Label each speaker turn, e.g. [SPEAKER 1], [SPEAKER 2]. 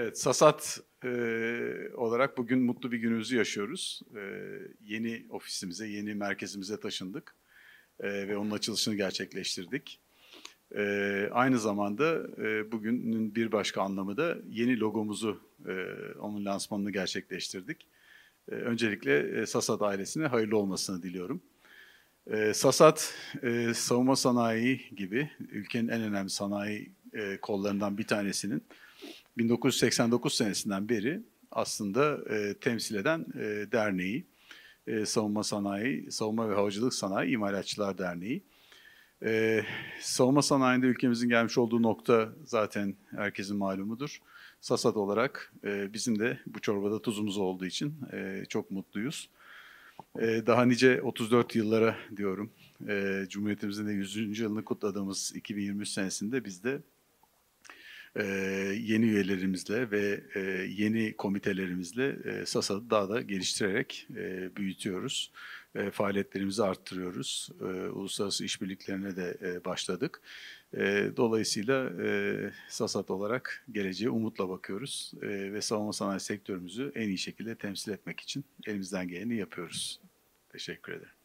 [SPEAKER 1] Evet, Sasat e, olarak bugün mutlu bir günümüzü yaşıyoruz. E, yeni ofisimize, yeni merkezimize taşındık e, ve onun açılışını gerçekleştirdik. E, aynı zamanda e, bugünün bir başka anlamı da yeni logomuzu, e, onun lansmanını gerçekleştirdik. E, öncelikle e, Sasat ailesine hayırlı olmasını diliyorum. E, Sasat, e, savunma sanayi gibi ülkenin en önemli sanayi e, kollarından bir tanesinin 1989 senesinden beri aslında e, temsil eden e, derneği, e, Savunma Sanayi, Savunma ve Havacılık Sanayi İmalatçılar Derneği. E, savunma sanayinde ülkemizin gelmiş olduğu nokta zaten herkesin malumudur. SASAD olarak e, bizim de bu çorbada tuzumuz olduğu için e, çok mutluyuz. E, daha nice 34 yıllara diyorum, e, Cumhuriyetimizin de 100. yılını kutladığımız 2023 senesinde biz de e, yeni üyelerimizle ve e, yeni komitelerimizle e, SASA'yı daha da geliştirerek e, büyütüyoruz. E, faaliyetlerimizi arttırıyoruz. E, uluslararası işbirliklerine de e, başladık. E, dolayısıyla e, SASAT olarak geleceğe umutla bakıyoruz e, ve savunma sanayi sektörümüzü en iyi şekilde temsil etmek için elimizden geleni yapıyoruz. Teşekkür ederim.